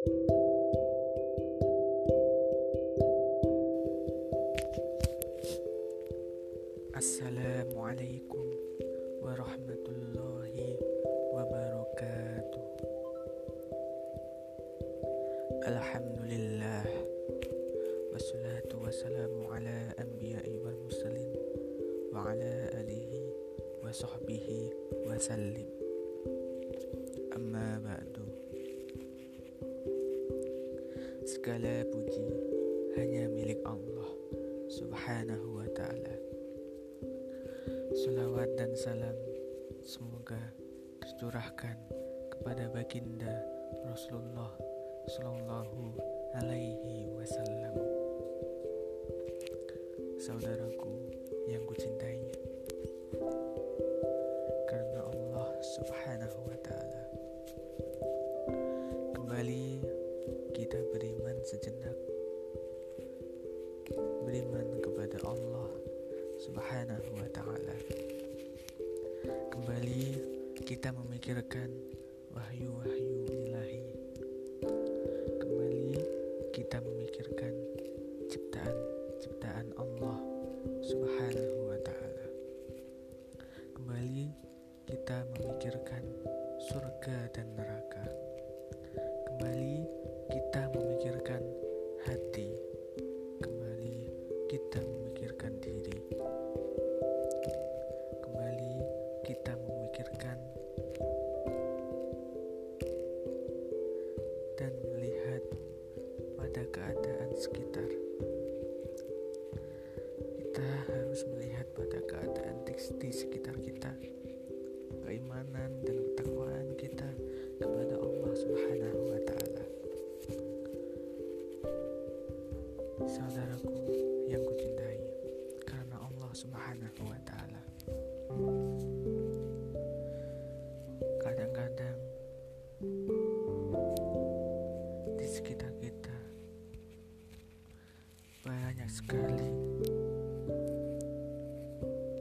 السلام عليكم ورحمة الله وبركاته. الحمد لله والصلاة والسلام على أنبياء والمرسلين وعلى آله وصحبه وسلم. Segala puji hanya milik Allah subhanahu wa ta'ala Salawat dan salam semoga tercurahkan kepada baginda Rasulullah Sallallahu Alaihi Wasallam. Saudaraku beriman kepada Allah Subhanahu wa taala. Kembali kita memikirkan wahyu-wahyu ilahi. Kembali kita memikirkan ciptaan-ciptaan Allah Subhanahu wa taala. Kembali kita memikirkan surga dan neraka. Dan melihat pada keadaan sekitar. Kita harus melihat pada keadaan di sekitar kita, sekali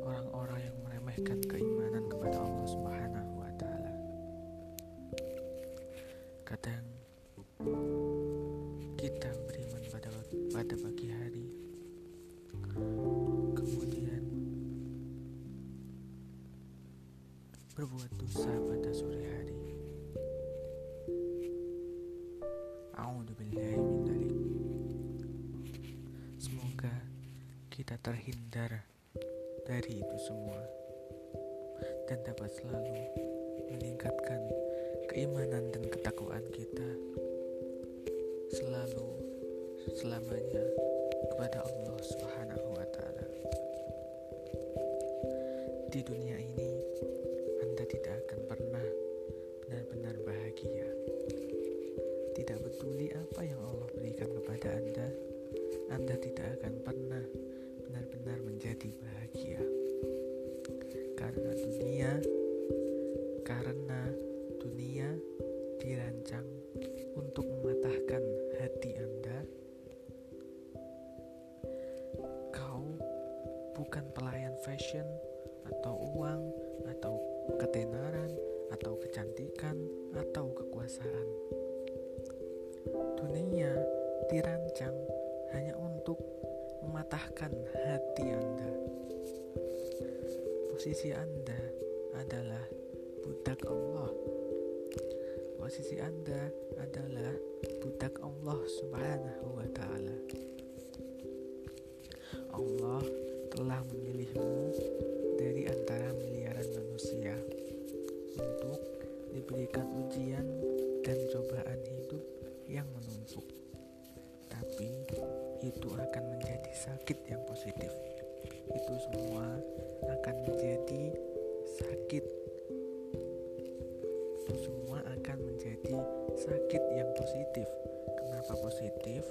orang-orang yang meremehkan keimanan kepada Allah Subhanahu wa taala. Kadang kita beriman pada pada pagi hari kemudian berbuat dosa pada sore hari. A'udzubillahi kita terhindar dari itu semua dan dapat selalu meningkatkan keimanan dan ketakwaan kita selalu selamanya kepada Allah Subhanahu wa taala. Di dunia ini Anda tidak akan pernah benar-benar peduli apa yang Allah berikan kepada Anda, Anda tidak akan pernah benar-benar menjadi bahagia. Karena dunia karena dunia dirancang untuk mematahkan hati Anda. Kau bukan pelayan fashion atau uang atau ketenaran atau kecantikan atau kekuasaan dunia dirancang hanya untuk mematahkan hati Anda. Posisi Anda adalah budak Allah. Posisi Anda adalah budak Allah Subhanahu wa taala. Allah telah memilihmu dari antara miliaran manusia untuk diberikan ujian dan cobaan hidup yang menumpuk. Tapi itu akan menjadi sakit yang positif. Itu semua akan menjadi sakit. Itu semua akan menjadi sakit yang positif. Kenapa positif?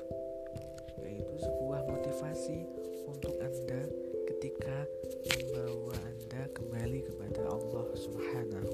Yaitu sebuah motivasi untuk Anda ketika membawa Anda kembali kepada Allah Subhanahu